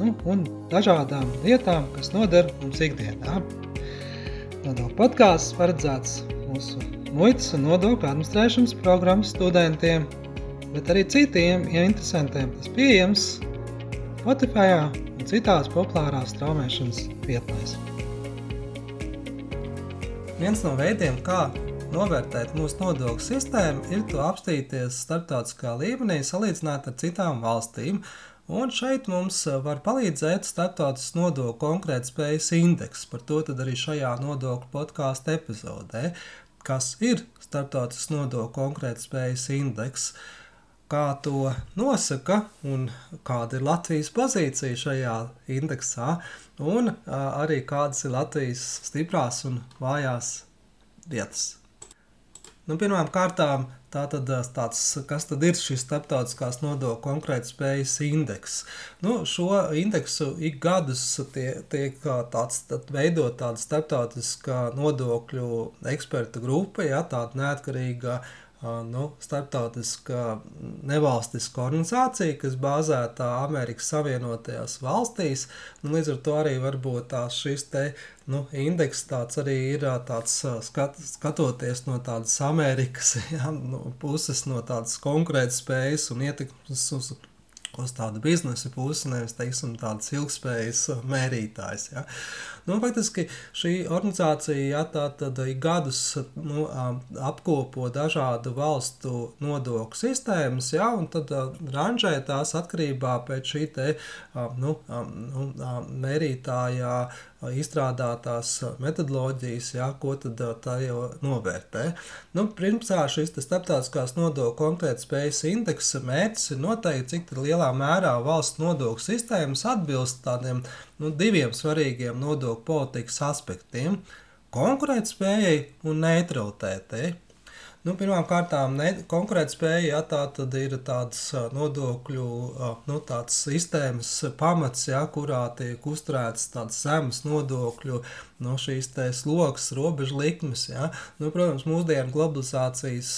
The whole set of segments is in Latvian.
nu, un dažādām lietām, kas noder mums ikdienā. Nodokļu podkāsts paredzēts mūsu muitas un nodokļu administrēšanas programmas studentiem, bet arī citiem ja interesantiem. Tas pieejams Spotify un citās populārās straumēšanas vietnēs. Viens no veidiem, kā novērtēt mūsu nodokļu sistēmu, ir to apstīties starptautiskā līmenī, salīdzināt ar citām valstīm Un šeit mums eh, var palīdzēt starptautisks nodokļu konkurētspējas indeks. Par to arī šajā nodokļu podkāstu epizodē. Kas ir starptautisks nodokļu konkurētspējas indeks? Kā to nosaka un kāda ir Latvijas pozīcija šajā indeksā, un arī kādas ir Latvijas stiprās un vājās vietas. Nu, Pirmkārt, Tātad, tāds, kas tad ir šis starptautiskās nodokļu konkurētspējas indeks? Nu, šo indeksu ik gadus tie, tiek tāds, veidot tāda starptautiskā nodokļu eksperta grupa, ja, tāda neatkarīga uh, nu, starptautiska nevalstiska organizācija, kas bāzēta Amerikas Savienotajās valstīs. Nu, līdz ar to arī varbūt tās šis te, nu, indeks tāds arī ir tāds skat, skatoties no tādas Amerikas ja, nu, puses, no tādas konkrētas spējas un ietekmes uz uz tādu biznesa pusi, nevis teiksim, tādas ilgspējas mērītājs. Ja. Nu, faktiski šī organizācija ja, tā, tad, gadus nu, apkopo dažādu valstu nodokļu sistēmas, ja, un tad ranžē tās atkarībā pēc šī te, nu, nu, mērītājā izstrādātās metodoloģijas, jā, ko tad tā jau novērtē. Nu, Pirmsā šis starptautiskās nodokļu konkurētspējas indeksa mērķis ir noteikt, cik lielā mērā valsts nodokļu sistēmas atbilst tādiem nu, diviem svarīgiem nodokļu politikas aspektiem - konkurētspējai un neutralitātei. Nu, Pirmkārt, konkurētspēja ja, tā ir tādas nodokļu nu, tādas sistēmas pamats, ja, kurā tiek uzturētas tādas zemes nodokļu no šīs sloks, robežu likmes. Ja. Nu, protams, mūsdienu globalizācijas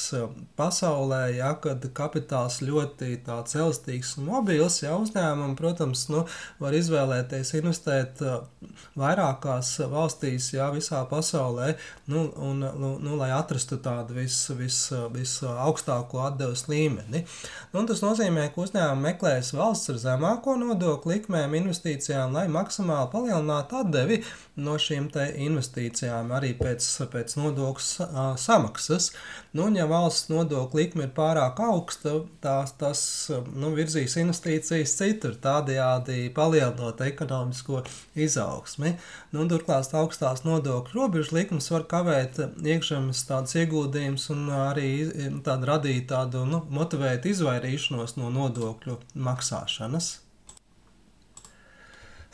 pasaulē, ja, kad kapitāls ļoti tāds elastīgs un mobils, ja uzņēmumi, protams, nu, var izvēlēties investēt vairākās valstīs, ja, visā pasaulē, nu, un, nu, nu, lai atrastu tādu visu vis, vis atdeves līmeni. Nu, tas nozīmē, ka uzņēmumi meklēs valsts ar zemāko nodokļu likmēm investīcijām, lai maksimāli palielinātu atdevi no šīm investīcijām arī pēc, pēc nodokļu samaksas. Nu, ja valsts nodokļu likme ir pārāk augsta, tās, tas nu, virzīs investīcijas citur, tādējādi palielinot ekonomisko izaugsmi. Nu, turklāt augstās nodokļu robežu likmes var kavēt iekšzemes tādus ieguldījumus un arī tādu radīt tādu nu, motivēt izvairīšanos no nodokļu maksāšanas.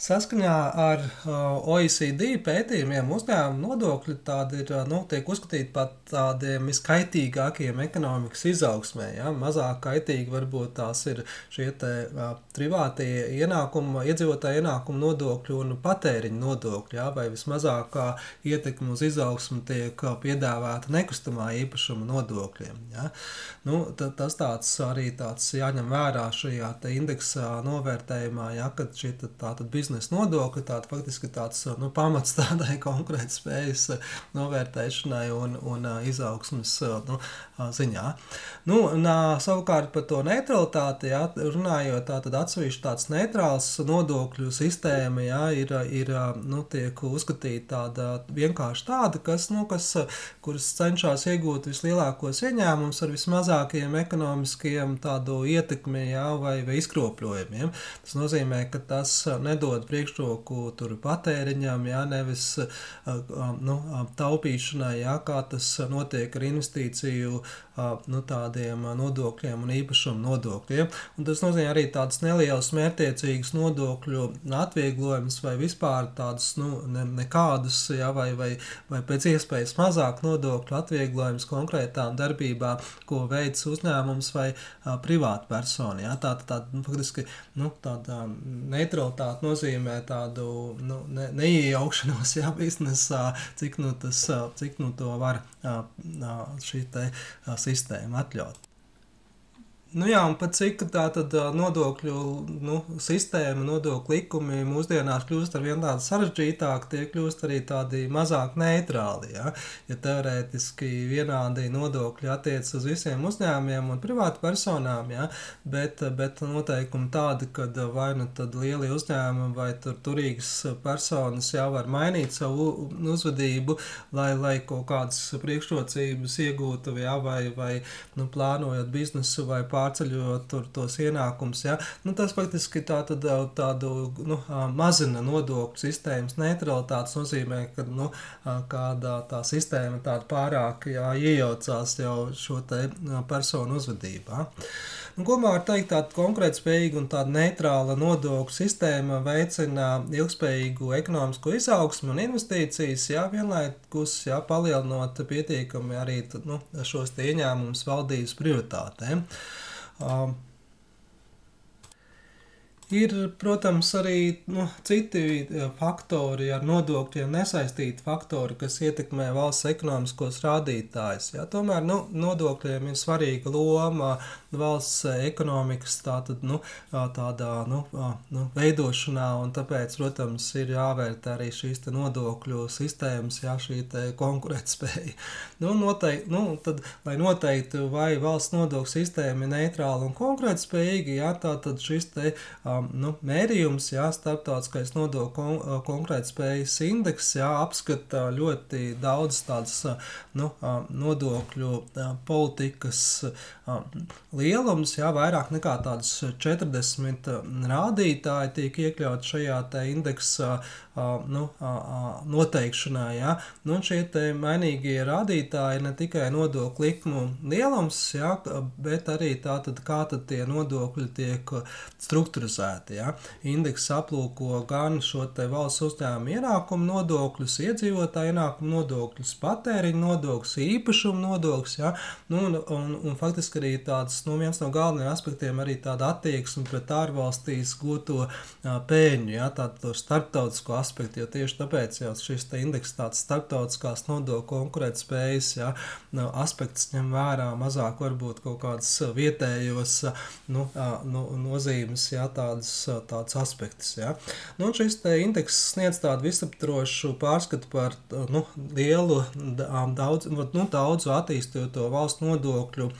Saskaņā ar uh, OECD pētījumiem uzņēmuma nodokļi ir, uh, nu, tiek uzskatīti par tādiem viskaitīgākajiem ekonomikas izaugsmē. Ja? Mazāk kaitīgi varbūt tās ir šie te, uh, privātie ienākumi, iedzīvotāju ienākumu nodokļi un patēriņa nodokļi, ja? vai vismazākā ietekme uz izaugsmu tiek piedāvāta nekustamā īpašuma nodokļiem. Ja? Nu, tas tāds arī tāds jāņem vērā šajā indeksā novērtējumā, ja? kad šī tātad biznesa biznesa nodokļi, tāda faktiski tāds nu, pamats tādai konkrētai spējas novērtēšanai un, un izaugsmas nu, ziņā. Nu, un, savukārt par to neutralitāti, jā, runājot, tā tad atsevišķi tāds neitrāls nodokļu sistēma jā, ir, ir nu, tiek uzskatīta tāda vienkārši tāda, kas, nu, kas, kuras cenšas iegūt vislielākos ieņēmumus ar vismazākajiem ekonomiskiem tādu ietekmi jā, vai, vai izkropļojumiem. Tas nozīmē, ka tas nedod dod priekšroku tur patēriņam, jā, nevis nu, taupīšanai, jā, kā tas notiek ar investīciju nu, tādiem nodokļiem un īpašumu nodokļiem. Un tas nozīmē arī tādas nelielas mērķtiecīgas nodokļu atvieglojumus vai vispār tādus nu, ne, nekādus, jā, vai, vai, vai pēc iespējas mazāk nodokļu atvieglojumus konkrētām darbībām, ko veids uzņēmums vai privāta persona. Jā. Tā, tā, tā, nu, faktiski, nu, tāda neutralitāte nozīmē tādu nu, ne, neiejaukšanos jā, biznesā, cik nu, tas, cik nu to var šī te sistēma atļaut. Nu jā, un pat cik tā tad nodokļu nu, sistēma, nodokļu likumi mūsdienās kļūst ar vien tādi sarežģītāki, tie kļūst arī tādi mazāk neitrāli. Ja, ja teorētiski vienādi nodokļi attiec uz visiem uzņēmumiem un privātu personām, ja, bet, bet noteikumi tādi, ka vai nu tad lieli uzņēmumi vai tur turīgas personas jau var mainīt savu uzvedību, lai, lai kaut kādas priekšrocības iegūtu, ja, vai, vai nu, plānojot biznesu vai pārējā pārceļot tur tos ienākumus. Ja? Nu, tas faktiski tā, tad, tādu nu, mazina nodokļu sistēmas neutralitātes nozīmē, ka nu, kāda tā sistēma tāda pārāk jā, iejaucās jau šo te personu uzvedībā. Nu, ko var teikt, tāda konkurētspējīga un tāda neitrāla nodokļu sistēma veicina ilgspējīgu ekonomisko izaugsmu un investīcijas, jā, vienlaikus jā, palielinot pietiekami arī nu, šos ieņēmumus valdības prioritātēm. Um, Ir, protams, arī nu, citi e, faktori ar nodokļiem nesaistīti faktori, kas ietekmē valsts ekonomiskos rādītājus. Ja? Tomēr nu, nodokļiem ir svarīga loma valsts ekonomikas tātad, nu, tādā nu, nu, veidošanā, tāpēc, protams, ir jāvērtē arī šīs nodokļu sistēmas, jā, šī konkurētspēja. Nu, noteikti, nu, tad, lai noteiktu, vai valsts nodokļu sistēma ir neitrāla un konkurētspējīga, jā, tā tad šis te, um, nu, mērījums, jā, starptautiskais nodokļu kon konkrētspējas indeks, jā, apskata ļoti daudz tādas nu, nodokļu politikas lielums, jā, vairāk nekā tādas 40 rādītāji tiek iekļauti šajā indeksa nu, noteikšanā. Ja? Nu, šie mainīgie rādītāji ne tikai nodokļu likmu lielums, ja? bet arī tātad, kā tad tie nodokļi tiek strukturizēti. Ja? Indeks aplūko gan šo valsts uzņēmumu ienākumu nodokļus, iedzīvotāju ienākumu nodokļus, patēriņu nodokļus, īpašumu nodokļus. Ja? Nu, un, un, un faktiski arī tāds nu, viens no galvenajiem aspektiem arī tāda attieksme pret ārvalstīs gūto pēļņu, ja? tādu starptautisko aspekti, jo tieši tāpēc jau šis indeks tāds starptautiskās nodokļu konkurētspējas ja, nu, aspekts ņem vērā mazāk varbūt kaut kādas vietējos nu, nu, nozīmes, ja, tādas, tādas aspektus. Ja. Nu, šis indeks sniedz tādu visaptrošu pārskatu par nu, lielu, daudz, nu, daudzu attīstīto valstu nodokļu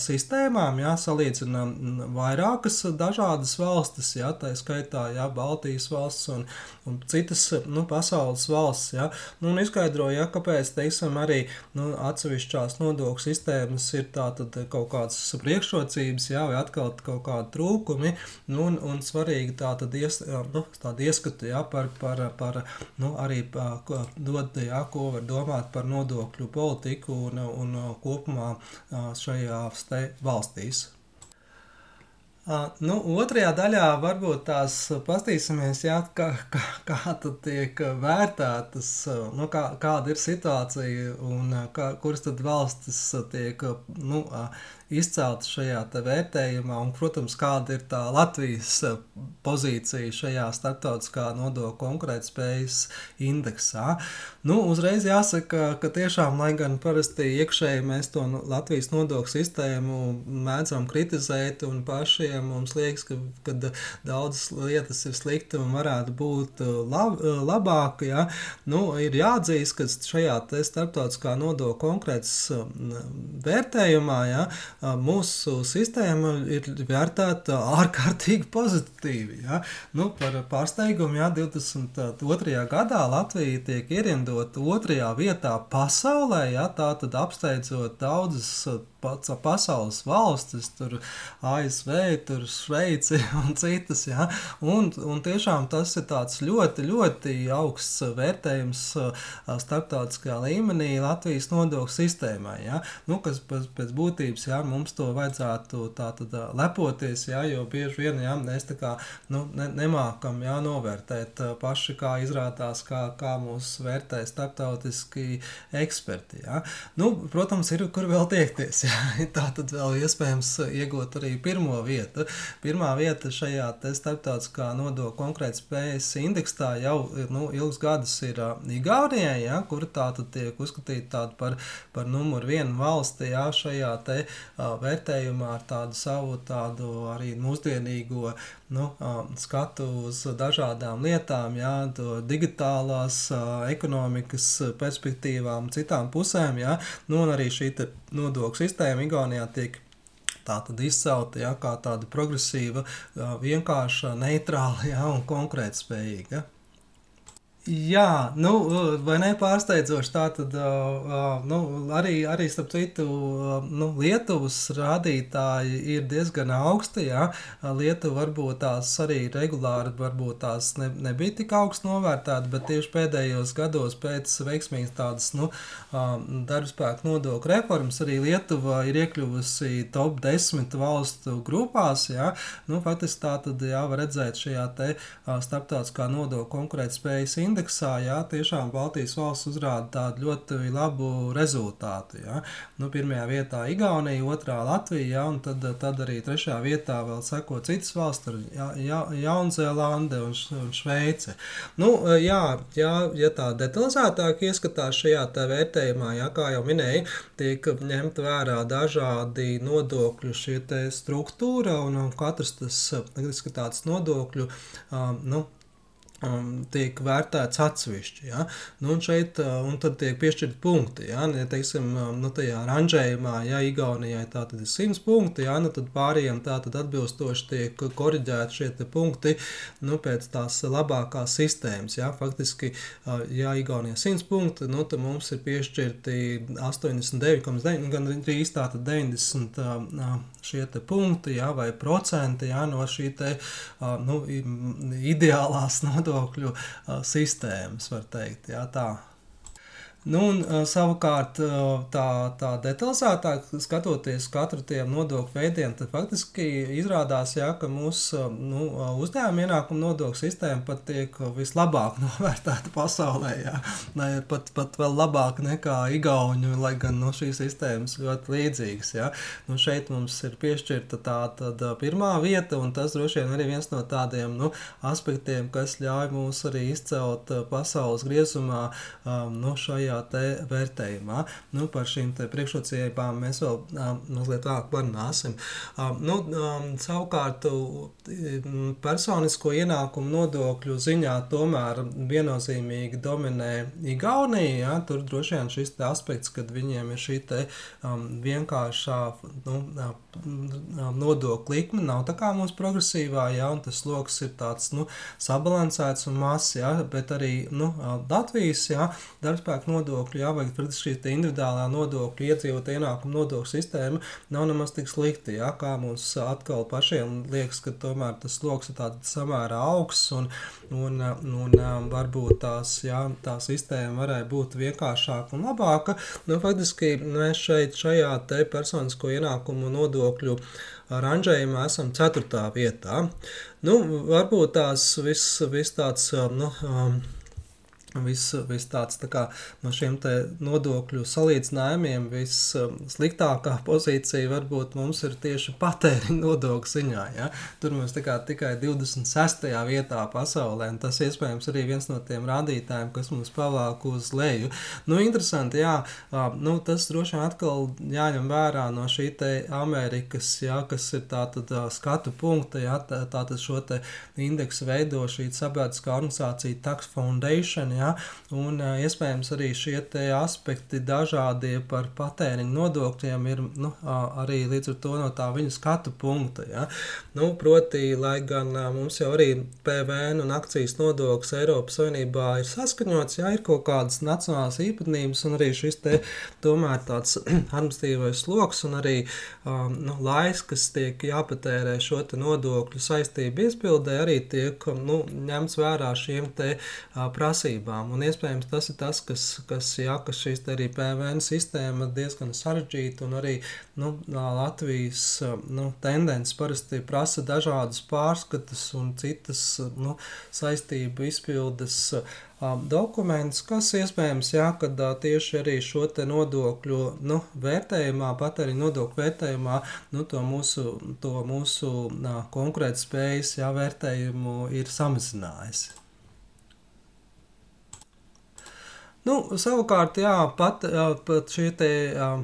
sistēmām, jā, salīdzinām vairākas dažādas valstis, jā, tā skaitā jā, Baltijas valsts un, un citas nu, pasaules valsts. Jā, nu, un izskaidroja, kāpēc, teiksim, arī nu, atsevišķās nodokļu sistēmas ir tātad kaut kādas priekšrocības, jā, vai atkal kaut kādi trūkumi, nu, un, un svarīgi tātad ies, nu, tādu ieskatu, jā, par, par, par nu, arī dod, jā, ko var domāt par nodokļu politiku un, un kopumā šajā šajās valstīs. Nu, otrajā daļā varbūt tās paskatīsimies, jā, kā, kā, kā tiek vērtētas, nu, kā, kāda ir situācija un kā, kuras tad valstis tiek nu, izcelti šajā vērtējumā, un, protams, kāda ir tā Latvijas eh, pozīcija šajā starptautiskā nodokļu konkurētspējas indeksā. Nu, uzreiz jāsaka, ka tiešām, lai gan parasti iekšēji mēs to Latvijas nodokļu sistēmu mēdzam kritizēt, un pašiem mums liekas, ka, ka daudzas lietas ir slikti un varētu būt eh, lab, eh, labāk, ja? nu, ir jāatzīst, ka šajā starptautiskā nodokļu konkrētas vērtējumā, ja, mūsu sistēma ir vērtēta ārkārtīgi pozitīvi. Ja? Nu, par pārsteigumu, ja 22. gadā Latvija tiek ierindota otrajā vietā pasaulē, ja? tā tad apsteidzot daudzas pasaules valstis, tur ASV, tur Šveici un citas. Ja? Un, un tiešām tas ir tāds ļoti, ļoti augsts vērtējums starptautiskajā līmenī Latvijas nodokļu sistēmai. Ja? Nu, kas pēc, būtības ja, mums to vajadzētu tātad lepoties, ja, jo bieži vien ja, mēs tā kā nu, ne, nemākam ja, novērtēt paši, kā izrādās, kā, kā mūs vērtē starptautiski eksperti. Ja. Nu, protams, ir kur vēl tiekties. Ja. Tā tad vēl iespējams iegūt arī pirmo vietu. Pirmā vieta šajā starptautiskā nodokļu konkurētspējas indeksā jau nu, ilgus gadus ir uh, Igaunijai, ja, kur tā tad tiek uzskatīta par, par numuru vienu valsti ja, šajā te, vērtējumā ar tādu savu tādu arī mūsdienīgo nu, skatu uz dažādām lietām, jā, digitālās ekonomikas perspektīvām, citām pusēm. Jā, nu, un arī šī nodokļu sistēma Igaunijā tiek tā tad izcelta ja, kā tāda progresīva, vienkārša, neitrāla ja, un konkurētspējīga. Jā, nu, vai ne pārsteidzoši. Tā tad nu, arī, arī starp citu, nu, Lietuvas rādītāji ir diezgan augsti. Jā. Lietuva varbūt tās arī regulāri varbūt tās ne, nebija tik augsts novērtēta, bet tieši pēdējos gados pēc veiksmīgas tādas nu, darbspēku nodokļu reformas arī Lietuva ir iekļuvusi top 10 valstu grupās. Jā. Nu, faktiski tā tad jā, var redzēt šajā te starptautiskā nodokļu konkurētspējas indeksā indeksā, jā, tiešām Baltijas valsts uzrāda tādu ļoti labu rezultātu. Jā. Nu, pirmajā vietā Igaunija, otrā Latvija, jā, un tad, tad arī trešajā vietā vēl seko citas valsts, ja, ja, Jaunzēlande un, un Šveice. Nu, jā, jā, ja tā detalizētāk ieskatās šajā vērtējumā, jā, kā jau minēju, tiek ņemt vērā dažādi nodokļu šie struktūra un, un katrs tas, tāds nodokļu, um, nu, um, tiek vērtēts atsevišķi. Ja? Nu, un šeit uh, un tiek piešķirti punkti. Ja, ja teiksim, um, nu, tajā ranžējumā, ja Igaunijai tā ir 100 punkti, ja, nu, tad pārējiem tā tad atbilstoši tiek koriģēti šie punkti nu, pēc tās labākās sistēmas. Ja? Faktiski, uh, ja Igaunijai 100 punkti, nu, tad mums ir piešķirti 89,9, gan drīz tātad 90 uh, šie punkti ja, vai procenti ja, no šī te, uh, nu, ideālās nodokļu nodokļu sistēmas, var teikt. Jā, tā. Nu, un, savukārt, tā, tā detalizētāk skatoties katru tiem nodokļu veidiem, tad faktiski izrādās, jā, ka mūsu nu, uzņēmuma ienākuma nodokļu sistēma pat tiek vislabāk novērtēta pasaulē. Jā. Ne, pat, pat vēl labāk nekā Igaunija, lai gan nu, šīs sistēmas ļoti līdzīgas. Jā. Nu, šeit mums ir piešķirta tā tad, pirmā vieta, un tas droši vien arī viens no tādiem nu, aspektiem, kas ļauj mums arī izcelt pasaules griezumā um, nu, šajā šajā vērtējumā. Nu, par šīm priekšrocībām mēs vēl um, mazliet vēlāk parunāsim. Um, nu, um, savukārt, personisko ienākumu nodokļu ziņā tomēr viennozīmīgi dominē Igaunija. Ja? Tur droši vien šis aspekts, kad viņiem ir šī te, um, vienkāršā nu, nodokļu likme, nav tā kā mūsu progresīvā, ja? un tas sloks ir tāds nu, sabalansēts un mazs, ja? bet arī nu, Latvijas ja? darbspēku nodokļu nodokļu, jā, vai praktiski šī individuālā nodokļu, iedzīvotā ienākuma nodokļu sistēma nav nemaz tik slikta. Jā, kā mums atkal pašiem liekas, ka tomēr tas sloks ir samērā augsts un, un, un, un varbūt tās, jā, tā sistēma varēja būt vienkāršāka un labāka. Nu, faktiski mēs šeit šajā te personisko ienākumu nodokļu ranžējumā esam 4. vietā. Nu, varbūt tās viss vis tāds. Nu, um, Viss vis tāds tā kā, no šiem nodokļu salīdzinājumiem vissliktākā pozīcija varbūt mums ir tieši patēriņa nodokļu ziņā. Ja? Tur mums kā, tikai 26. vietā pasaulē, un tas iespējams arī viens no tiem rādītājiem, kas mums pavāk uz leju. Nu, interesanti, jā, nu, tas droši vien atkal jāņem vērā no šī Amerikas, jā, kas ir tātad skatu punkta, jā, tātad šo te indeksu veido šī sabiedriskā organizācija Tax Foundation, jā, Ja? Un iespējams arī šie aspekti dažādie par patēriņu nodokļiem ir nu, arī līdz ar to no tā viņu skatu punkta. Ja? Nu, proti, lai gan mums jau arī PVN un akcijas nodoklis Eiropas Savienībā ir saskaņots, ja ir kaut kādas nacionālas īpatnības un arī šis te tomēr tāds administratīvais sloks un arī um, nu, laiks, kas tiek jāpatērē šo nodokļu saistību izpildē, arī tiek nu, ņemts vērā šiem te uh, prasībām. Un iespējams tas ir tas, kas, kas, jā, kas šīs arī PVN sistēma diezgan sarežģīta un arī nu, Latvijas nu, tendences parasti prasa dažādus pārskatus un citas nu, saistību izpildes dokumentus, kas iespējams, jā, kad tieši arī šo nodokļu nu, vērtējumā, patēriņa nodokļu vērtējumā, nu, to mūsu, to mūsu konkurētspējas jā, vērtējumu ir samazinājis. Nu, savukārt, jā, pat, pat šie te,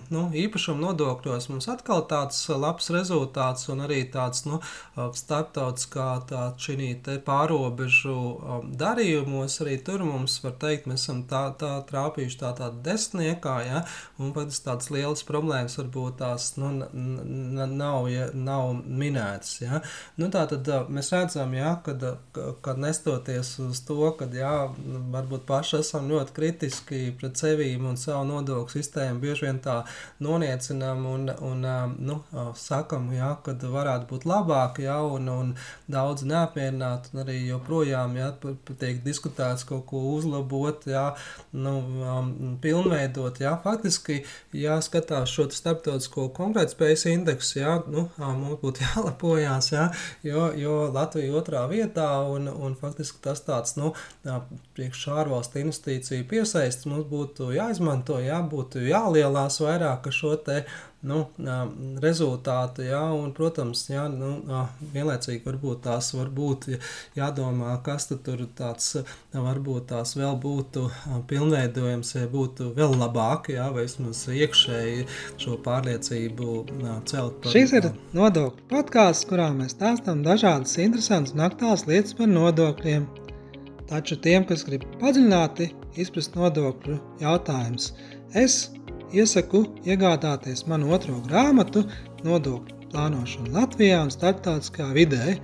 nu, īpašuma nodokļos mums atkal tāds labs rezultāts un arī tāds nu, starptautiskā tā, pārobežu darījumos. Arī tur mums var teikt, mēs esam tā, tā trāpījuši tā tāda desmitniekā, ja, un pat tādas lielas problēmas varbūt tās nu, nav, ja, nav minētas. Ja. Nu, tā tad mēs redzam, ja, kad, kad nestoties uz to, ka varbūt paši esam ļoti kritiski kritiski pret sevi un savu nodokļu sistēmu bieži vien tā noniecinām un, un nu, sakam, jā, ka varētu būt labāk, jā, un, un daudz neapmierināti, un arī joprojām jā, tiek diskutēts kaut ko uzlabot, jā, nu, um, pilnveidot. Jā. Faktiski, ja skatās šo starptautisko konkurētspējas indeksu, jā, nu, mums būtu jālepojās, jā, jo, jo Latvija otrā vietā, un, un faktiski tas tāds, nu, priekš ārvalstu investīciju piesaistīt iesaistas mums būtu jāizmanto, jābūt jālielās vairāk ar šo te nu, rezultātu, jā, un, protams, jā, nu, vienlaicīgi varbūt tās varbūt jādomā, kas tur tāds varbūt tās vēl būtu pilnveidojams, ja būtu vēl labāk, jā, vai vismaz iekšēji šo pārliecību celt. Par, Šis ir nodokļu podkāsts, kurā mēs stāstam dažādas interesantas un aktuālas lietas par nodokļiem. Taču tiem, kas grib padziļināti izprast nodokļu jautājumus, es iesaku iegādāties manu otro grāmatu Nodokļu plānošana Latvijā un starptautiskā vidē.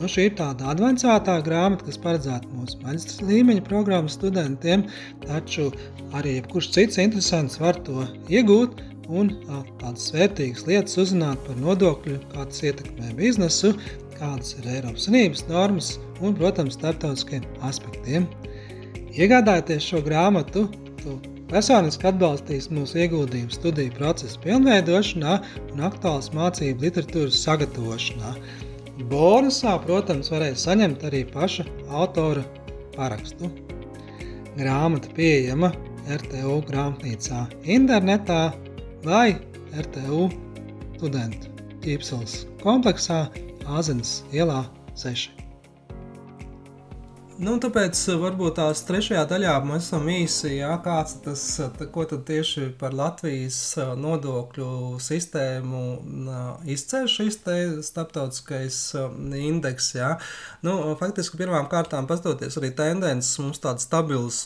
Nu, šī ir tāda avansētā grāmata, kas paredzēta mūsu maģistra līmeņa programmas studentiem, taču arī jebkurš cits interesants var to iegūt un tādas vērtīgas lietas uzzināt par nodokļu, kā tas ietekmē biznesu, kādas ir Eiropas Savienības normas un, protams, starptautiskiem aspektiem. Iegādājoties šo grāmatu, tu personiski atbalstīs mūsu ieguldījumu studiju procesu pilnveidošanā un aktuālas mācību literatūras sagatavošanā. Bonusā, protams, varēs saņemt arī paša autora parakstu. Grāmata pieejama RTU grāmatnīcā internetā vai RTU studentu ķīpseles kompleksā Āzenes ielā 6. Nu, tāpēc varbūt tās trešajā daļā mēs esam īsi, jā, kāds tas, ko tad tieši par Latvijas nodokļu sistēmu izceļ šis te starptautiskais indeks, jā. Nu, faktiski pirmām kārtām pastoties arī tendences mums tāds stabils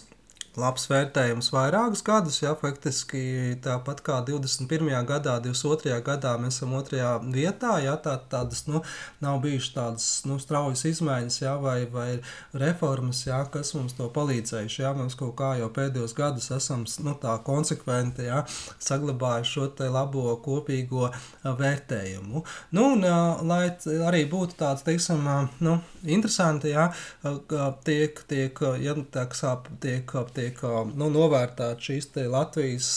labs vērtējums vairākus gadus. Jā, faktiski tāpat kā 21. gadā, 22. gadā mēs esam otrajā vietā. Jā, tā, tādas nu, nav bijušas tādas nu, straujas izmaiņas jā, vai, vai reformas, jā, kas mums to palīdzējuši. Jā, mēs kaut kā jau pēdējos gadus esam nu, konsekventi jā, saglabājuši šo labo kopīgo vērtējumu. Nu, un, lai arī būtu tāds, teiksim, nu, interesanti, jā, tiek, tiek, ja, tā, tiek, tiek tiek nu, novērtēta šīs Latvijas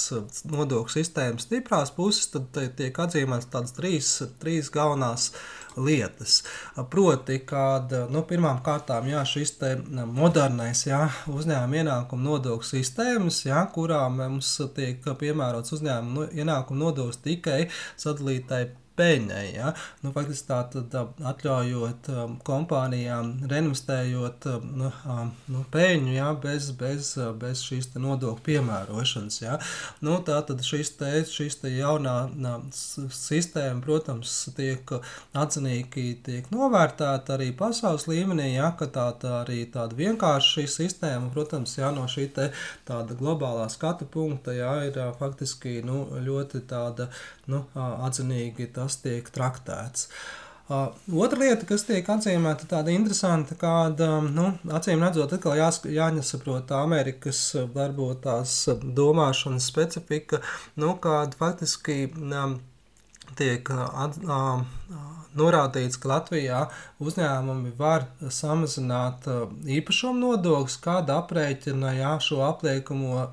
nodokļu sistēmas stiprās puses, tad tiek atzīmētas tādas trīs, trīs galvenās lietas. Proti, kad nu, pirmām kārtām jā, šis modernais jā, uzņēmuma ienākuma nodokļu sistēmas, jā, kurā mums tiek piemērots uzņēmuma nu, ienākuma nodoklis tikai sadalītai peļņai. Ja? Nu, faktiski tā tad atļaujot um, kompānijām reinvestējot um, nu, peļņu ja? bez, bez, bez šīs nodokļu piemērošanas. Ja? Nu, tā tad šīs, te, šīs te jaunā nā, sistēma, protams, tiek atzinīgi tiek novērtēta arī pasaules līmenī, ja? ka tā, tā arī tāda vienkārša sistēma, protams, ja no šī te tāda globālā skatu punkta, ja ir faktiski nu, ļoti tāda nu, atzinīgi tas tiek traktēts. Uh, otra lieta, kas tiek atzīmēta, tāda interesanta, kāda, nu, acīm redzot, atkal jās, jāņasaprot Amerikas varbūt tās domāšanas specifika, nu, kāda faktiski um, tiek at, uh, norādīts, ka Latvijā uzņēmumi var samazināt uh, īpašumu nodokļus, kāda aprēķina jā, šo apliekamo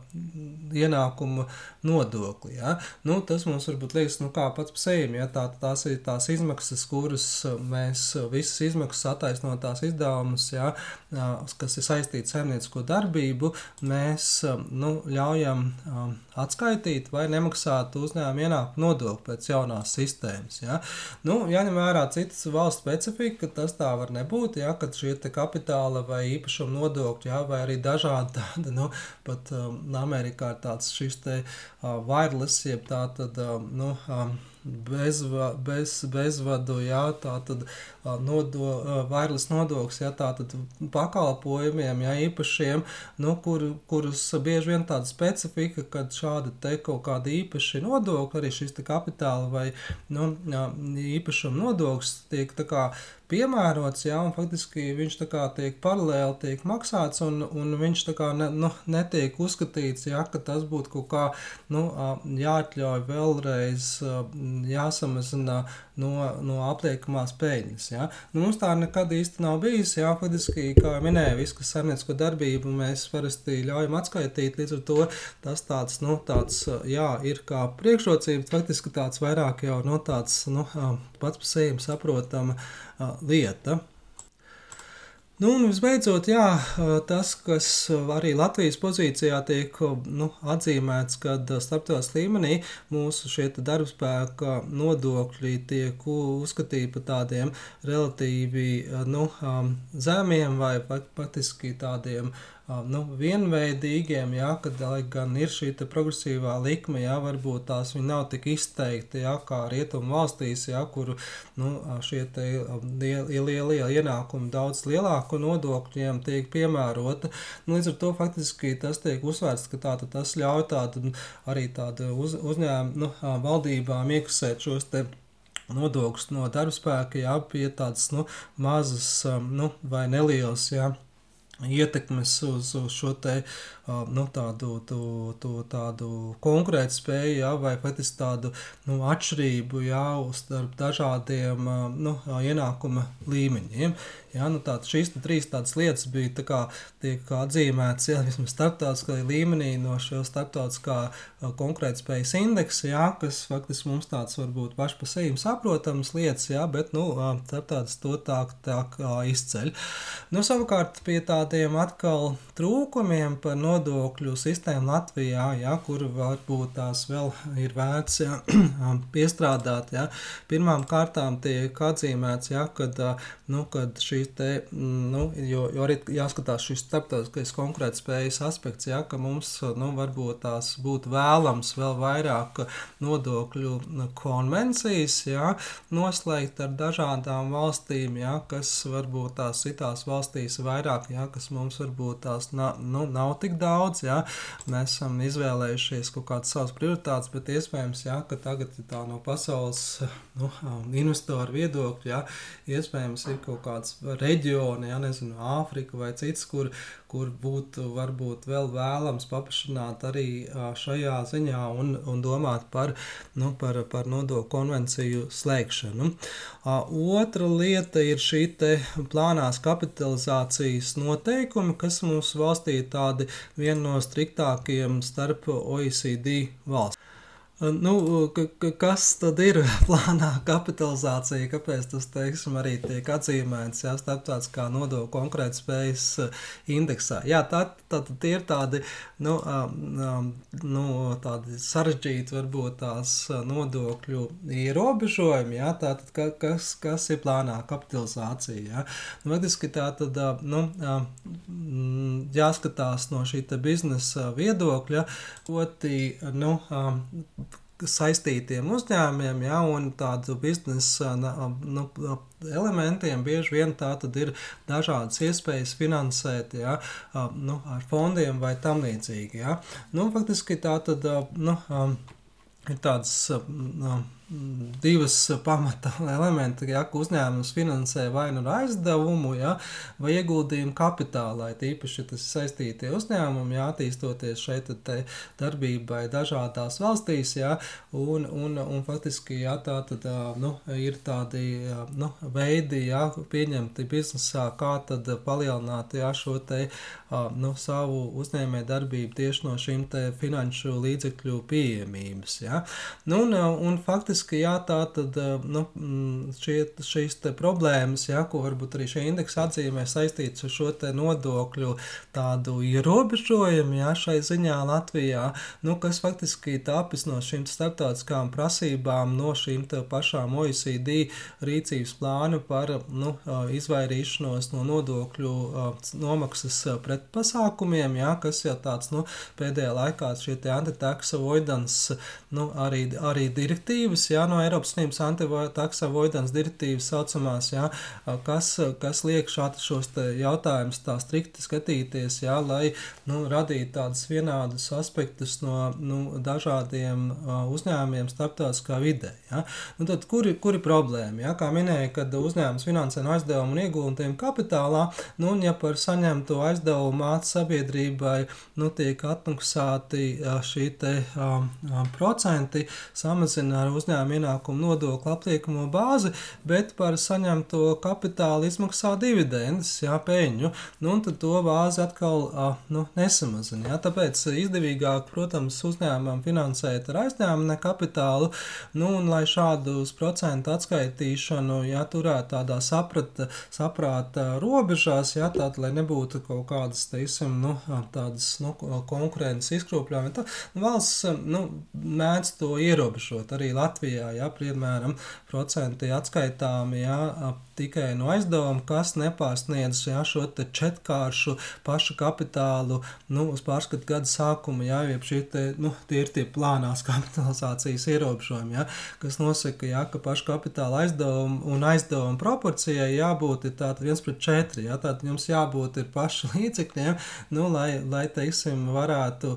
ienākumu nodokli. Ja? Nu, tas mums varbūt liekas, nu, kā pats par sevi. Ja? Tā, tās ir tās izmaksas, kuras mēs visas izmaksas attaisnotās izdevumus, ja? kas ir saistīti ar saimniecisko darbību, mēs nu, ļaujam um, atskaitīt vai nemaksāt uzņēmumu ienākumu nodokli pēc jaunās sistēmas. Ja? Nu, jāņem vērā citas valsts specifika, tas tā var nebūt, ja, kad šie kapitāla vai īpašuma nodokļi, ja, vai arī dažādi tādi, nu, pat um, Amerikā ir tāds šis te uh, wireless, jeb tā tad, um, nu, um, bezva, bez, bezvadu, jā, tā tad nodo, vairs nodoklis, jā, tā tad pakalpojumiem, jā, īpašiem, nu, kur, kurus bieži vien tāda specifika, kad šāda te kaut kāda īpaši nodokļa, arī šis te kapitāla vai, nu, īpašuma nodoklis tiek tā kā piemērots, jā, un faktiski viņš tā kā tiek paralēli tiek maksāts, un, un viņš tā kā ne, nu, netiek uzskatīts, jā, ka tas būtu kaut kā, nu, jāatļauj vēlreiz, jāsamazina no, no apliekamās peļņas, jā. Nu, mums tā nekad īsti nav bijis, jā, faktiski, kā minēju, visu, saimniecisko darbību mēs parasti ļaujam atskaitīt, līdz ar to tas tāds, nu, tāds, jā, ir kā priekšrocība, faktiski tāds vairāk jau, nu, tāds, nu, pats par sevi saprotama, lieta. Nu, un visbeidzot, jā, tas, kas arī Latvijas pozīcijā tiek nu, atzīmēts, kad starptautiskā līmenī mūsu darbspēka nodokļi tiek uzskatīti par tādiem relatīvi nu, zemiem vai patiski tādiem nu, vienveidīgiem, jā, kad gan ir šī progresīvā likme, jā, varbūt tās nav tik izteikti jā, kā rietumu valstīs, jā, kur nu, šie lielie liel, ienākumi daudz lielāku nodokļiem tiek piemērota. Nu, līdz ar to faktiski tas tiek uzsvērts, ka tā, tas ļauj tādu, arī tādu uz, uzņēmumu nu, valdībām iekasēt šos te nodokļus no darbspēka, jā, pie tādas nu, mazas nu, vai nelielas. Jā, ietekmes uz, uz šo te, nu, tādu, tu, tu, tādu konkurētspēju, ja, vai faktiski tādu nu, atšķirību ja, starp dažādiem nu, ienākuma līmeņiem. Ja, nu, tā, šīs tā, trīs tādas lietas bija tā kā, tiek atzīmētas ja, vismaz starptautiskā līmenī no šo starptautiskā konkurētspējas indeksa, ja, kas faktiski mums tāds varbūt paši pa sevi saprotams lietas, ja, bet nu, starptautiski to tā, tā izceļ. Nu, savukārt pie tādiem atkal trūkumiem par nodokļu sistēmu Latvijā, ja, kur varbūt tās vēl ir vērts ja, piestrādāt. Ja. Pirmām kārtām tiek atzīmēts, ja, kad, nu, kad šī šīs te, mm, nu, jo, jo arī jāskatās šis starptautiskais konkurētspējas aspekts, ja, ka mums, nu, varbūt tās būtu vēlams vēl vairāk nodokļu konvencijas, ja, noslēgt ar dažādām valstīm, ja, kas varbūt tās citās valstīs vairāk, ja, kas mums varbūt tās na, nu, nav tik daudz, ja, mēs esam izvēlējušies kaut kādas savas prioritātes, bet iespējams, ja, ka tagad tā no pasaules nu, investoru viedokļa, ja, iespējams ir kaut kāds reģioni, ja nezinu, Āfrika vai cits, kur, kur būtu varbūt vēl vēlams paplašināt arī šajā ziņā un, un domāt par, nu, par, par nodokļu konvenciju slēgšanu. Otra lieta ir šī plānās kapitalizācijas noteikumi, kas mūsu valstī ir tādi viena no striktākajiem starp OECD valsts. Nu, kas tad ir plānā kapitalizācija? Kāpēc tas teiksim, arī tiek atzīmēts jā, starptautiskā nodokļu konkurētspējas indeksā? Jā, tā, tā, tā ir tādi, nu, nu, tādi sarežģīti, varbūt tās nodokļu ierobežojumi. Jā, tātad, kas, kas ir plānā kapitalizācija? Jā? Nu, Faktiski tā tad, nu, jāskatās no šī biznesa viedokļa, proti, nu, saistītiem uzņēmumiem, ja, un tādu biznesa nu, elementiem bieži vien tā tad ir dažādas iespējas finansēt ja, nu, ar fondiem vai tam līdzīgi. Ja. Nu, faktiski tā tad nu, ir tādas. Nu, divas pamata elementi, ja uzņēmums finansē vai nu aizdevumu, ja, vai ieguldījumu kapitālā. Tīpaši tas saistītie uzņēmumi, ja, attīstoties šeit darbībai dažādās valstīs, ja, un, un, un faktiski ja, tā tad, nu, ir tādi nu, veidi, ja, pieņemti biznesā, kā tad palielināt ja, šo te, nu, savu uzņēmē darbību tieši no šīm finanšu līdzekļu pieejamības. Ja. Nu, un, un faktiski faktiski jā, tā tad eh, nu, mm, šie, šīs problēmas, jā, ko varbūt arī šie indeksi atzīmē saistītas ar šo nodokļu tādu ierobežojumu, jā, šai ziņā Latvijā, nu, kas faktiski tāpis no šīm starptautiskām prasībām, no šīm pašām OECD rīcības plānu par nu, izvairīšanos no nodokļu nomaksas pretpasākumiem, jā, kas jau tāds nu, pēdējā laikā šie anti-tax avoidance nu, arī, arī direktīvas, jā, no Eiropas Savienības anti-tax avoidance direktīvas saucamās, jā, kas, kas liek šādi šos jautājumus tā strikti skatīties, jā, lai nu, radītu tādus vienādus aspektus no nu, dažādiem uzņēmumiem starptautiskā vidē. Jā. Nu, tad, kur, kur ir problēma? Jā? Kā minēja, kad uzņēmums finansē no aizdevumu un ieguldījumu kapitālā, nu, un ja par saņemto aizdevumu māca sabiedrībai nu, tiek atmaksāti šī te um, procenti, samazina ar uzņēmumu uzņēmuma ienākuma nodokļa apliekamo bāzi, bet par saņemto kapitālu izmaksā dividendes, jā, peļņu. Nu, un tad to bāzi atkal nu, nesamazina. Jā. Tāpēc izdevīgāk, protams, uzņēmumam finansēt ar aizņēmumu, ne kapitālu. Nu, un lai šādus procentu atskaitīšanu jā, turētu tādā saprata, saprāta robežās, jā, tātad, lai nebūtu kaut kādas, teiksim, nu, tādas nu, konkurences izkropļojumi, tad valsts nu, mēdz to ierobežot. Arī Latvijā, ja, piemēram, procenti atskaitāmi ja, tikai no aizdevuma, kas nepārsniedz ja, šo četrkāršu pašu kapitālu nu, uz pārskatu gada jeb šie te, nu, tie ir tie plānās kapitalizācijas ierobežojumi, ja, kas nosaka, ja, ka pašu kapitāla aizdevumu un aizdevumu proporcijai jābūt tātad viens pret četri, ja, tātad jums jābūt ir pašu līdzekļiem, nu, lai, lai, teiksim, varētu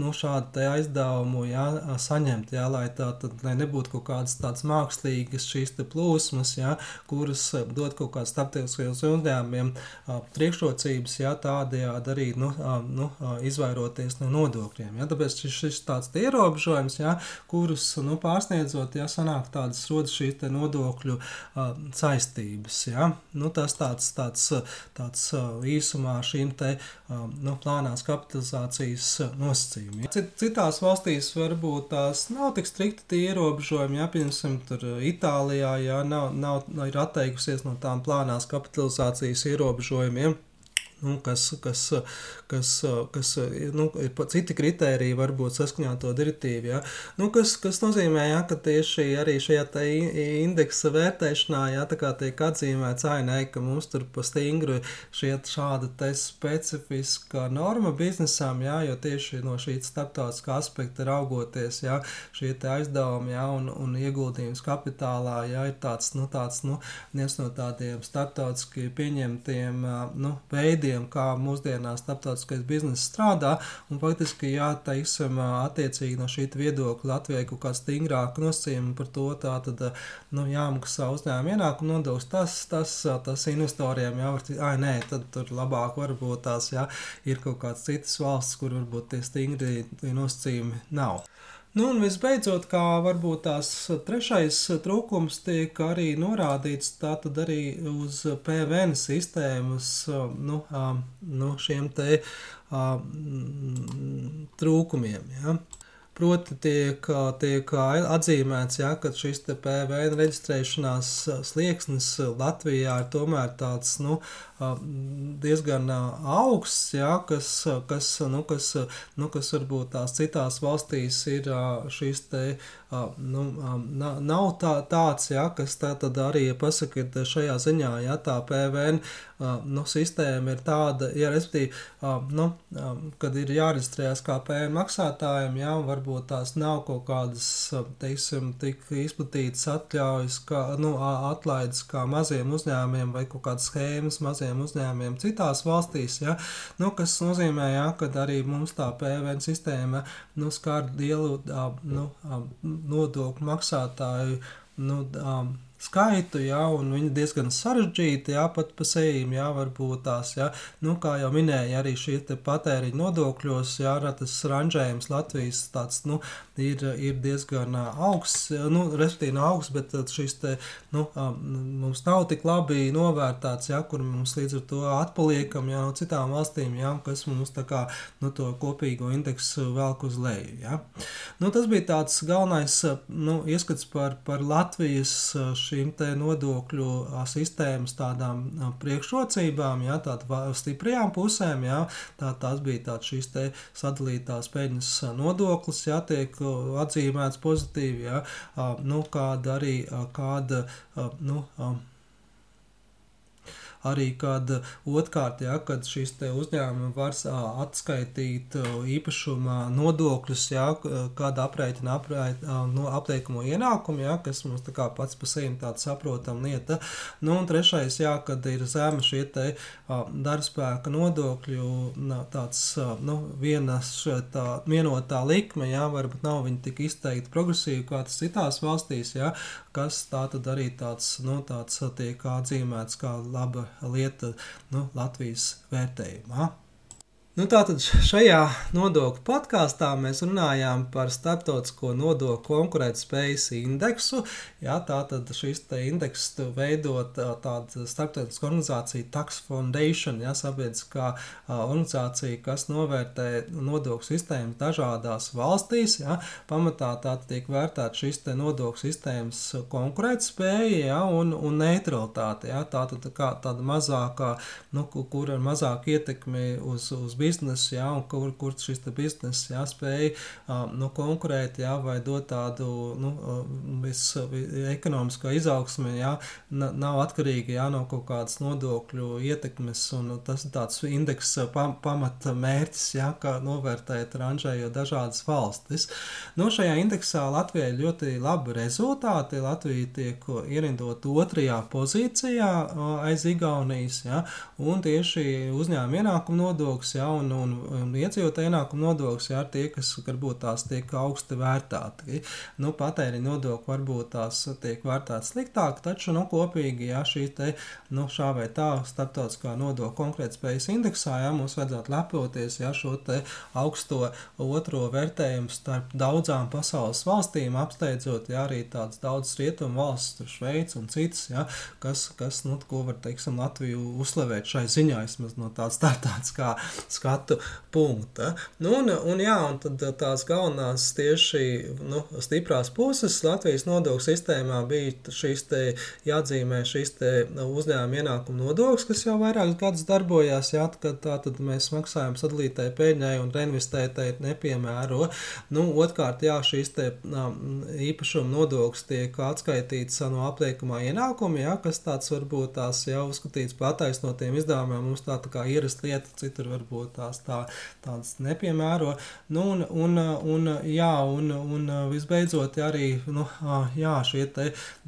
nu, šādu aizdevumu ja, saņemt, ja, lai tā tad, lai nebūtu kaut kādas tādas mākslīgas šīs plūsmas, ja, kuras kas dod kaut kādiem starptautiskiem uzņēmumiem priekšrocības, ja tādējādi arī nu, nu, izvairoties no nodokļiem. Ja, tāpēc šis, šis tāds ierobežojums, ja, kurus nu, pārsniedzot, ja sanāk tādas rodas šīs nodokļu saistības. Ja. Nu, tas tāds, tāds, tāds īsumā šīm te nu, plānās kapitalizācijas nosacījumi. Citās valstīs varbūt tās nav tik strikti tie ierobežojumi, ja, piemēram, Itālijā, ja nav, nav, ir atteikti atteikusies no tām plānās kapitalizācijas ierobežojumiem nu, kas, kas, kas, kas nu, ir citi kriteriji, varbūt saskaņā to direktīvu. Ja? Nu, kas, kas nozīmē, ja, ka tieši arī šajā indeksa vērtēšanā ja, tiek atzīmēts, ainē, ka mums tur pa stingru šiet šāda specifiska norma biznesam, ja, jo tieši no šī starptautiskā aspekta raugoties, ja, šie aizdevumi ja, un, un ieguldījums kapitālā ja, ir tāds, nu, tāds nu, viens no tādiem starptautiski pieņemtiem nu, veidiem, veidiem, kā mūsdienās starptautiskais bizness strādā. Un faktiski, jā, teiksim, attiecīgi no šī viedokļa Latvijai kaut kāda stingrāka nosacījuma par to, tā tad nu, jāmaksā uzņēmuma ienākuma nodoklis. Tas, tas, tas investoriem jau ir, ah, nē, tad tur labāk varbūt tās, jā, ir kaut kādas citas valsts, kur varbūt tie stingri nosacījumi nav. Nu, un visbeidzot, kā varbūt tās trešais trūkums tiek arī norādīts, tātad arī uz PVN sistēmas nu, nu, šiem te trūkumiem. Ja. Proti, tiek, tiek atzīmēts, ja, ka šis PVN reģistrēšanās slieksnis Latvijā ir tomēr tāds nu, diezgan augsts, ja, kas, kas, nu, kas, nu, kas varbūt tās citās valstīs ir šis te, nu, nav tā, tāds, ja, kas tā tad arī pasaka, ka šajā ziņā, ja tā PVN nu, sistēma ir tāda, ja, respektīvi, nu, kad ir jāreģistrējas kā PVN maksātājiem, un varbūt tās nav kaut kādas, teiksim, tik izplatītas atļaujas, kā, nu, atlaides kā maziem uzņēmiem vai kaut kādas schēmas maziem uzņēmiem citās valstīs, ja, nu, kas nozīmē, ja, ka arī mums tā PVN sistēma, nu, skar lielu, nu, nodokļu maksātāju, nu, skaitu, jā, un viņi diezgan sarežģīti, jā, pat pa sejām, jā, varbūt tās, jā, nu, kā jau minēja, arī te patēriņa nodokļos, jā, tas ranžējums Latvijas tāds, nu, ir, ir diezgan augsts, nu, respektīvi augsts, bet šis te, nu, mums nav tik labi novērtāts, jā, kur mums līdz ar to atpaliekam, jā, no citām valstīm, jā, kas mums tā kā, nu, to kopīgo indeksu velk uz leju, jā. Nu, tas bija tāds galvenais, nu, ieskats par, par Latvijas šī šīm nodokļu sistēmas tādām priekšrocībām, ja, tādām stiprajām pusēm. Ja, tā, tās bija tādas šīs sadalītās peļņas nodoklis, ja tiek atzīmēts pozitīvi, ja, nu, kāda arī kāda. Nu, arī kad otrkārt, ja, kad šis uzņēmums var atskaitīt īpašuma nodokļus, ja, kad aprēķina aprēt, no apteikumu ienākumu, ja, kas mums tā kā pats pa sevi tāda saprotama lieta. Nu, un trešais, ja, kad ir zema šie te darbspēka nodokļu, tāds, nu, vienas tā vienotā likme, ja, varbūt nav viņa tik izteikti progresīva kā tas citās valstīs, ja, kas tā tad arī tāds, nu, tāds tiek atzīmēts kā laba lieta nu, Latvijas vērtējumā. Nu, tātad šajā nodokļu podkāstā mēs runājām par starptautisko nodokļu konkurētspējas indeksu. Jā, tātad šis indeks veidot tāda starptautiska organizācija Tax Foundation, jā, sabiedriskā organizācija, kas novērtē nodokļu sistēmu dažādās valstīs. Jā, pamatā tātad tiek vērtēta šis nodokļu sistēmas konkurētspēja jā, un, un neutralitāte. Jā, tātad tā kā tāda mazākā, nu, kur ir mazāk ietekmi uz, uz biznesu jā, un kur, kur šis bizness jā, spēj nu, konkurēt, jā, vai dot tādu nu, vis, ekonomisko izaugsmi, jā, nav atkarīgi jā, no kaut kādas nodokļu ietekmes, un tas ir tāds indeks pam, pamata mērķis, jā, kā novērtēt ranžējot dažādas valstis. Nu, šajā indeksā Latvijai ļoti labi rezultāti. Latvija tiek ierindot otrajā pozīcijā aiz Igaunijas, jā, un tieši uzņēmuma ienākuma nodoklis, jā, un, un, un iedzīvotāju ienākumu nodoklis, jā, tie, kas varbūt tās tiek augsti vērtēti. Nu, patēriņa nodokļi varbūt tās tiek vērtēti sliktāk, taču nu, kopīgi, jā, šī te, nu, šā vai tā starptautiskā nodokļa konkurētspējas indeksā, jā, mums vajadzētu lepoties, jā, šo augsto otro vērtējumu starp daudzām pasaules valstīm, apsteidzot, jā, arī tādas daudzas rietumu valsts, tur Šveic un citas, jā, kas, kas, nu, ko var, teiksim, Latviju uzslavēt šai ziņā, vismaz no tādas starptautiskā skatu punkta. Nu, un, un, jā, un tad tās galvenās tieši nu, stiprās puses Latvijas nodokļu sistēmā bija šīs te jāatzīmē šīs te uzņēmuma ienākuma nodoklis, kas jau vairākus gadus darbojās, jā, kad tā tad mēs maksājam sadalītai peļņai un reinvestētai nepiemēro. Nu, otkārt, jā, šīs te īpašuma nodoklis tiek atskaitīts no apteikumā ienākuma, jā, kas tāds varbūt tās jau uzskatīts par attaisnotiem izdevumiem. Mums tā, tā kā ierasta lieta, citur varbūt tās tā, tādas nepiemēro. Nu, un, un, un, jā, un, un visbeidzot, arī nu, jā, šie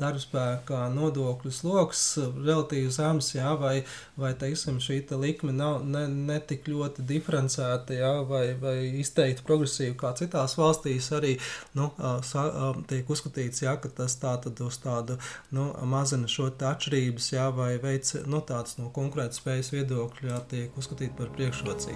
darbspēka nodokļu sloks relatīvi zems, jā, vai, vai teiksim, šī te likme nav ne, ne tik ļoti diferencēta, jā, vai, vai izteikti progresīva kā citās valstīs, arī nu, sa, tiek uzskatīts, jā, ka tas tā tad uz tādu nu, mazina šo atšķirības, jā, vai veic nu, tāds no konkurētspējas viedokļa jā, tiek uzskatīt par priekšrocību